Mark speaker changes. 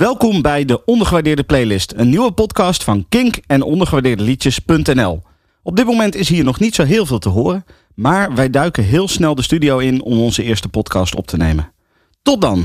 Speaker 1: Welkom bij de Ondergewaardeerde Playlist, een nieuwe podcast van Kink en ondergewaardeerdeliedjes.nl. Op dit moment is hier nog niet zo heel veel te horen, maar wij duiken heel snel de studio in om onze eerste podcast op te nemen. Tot dan!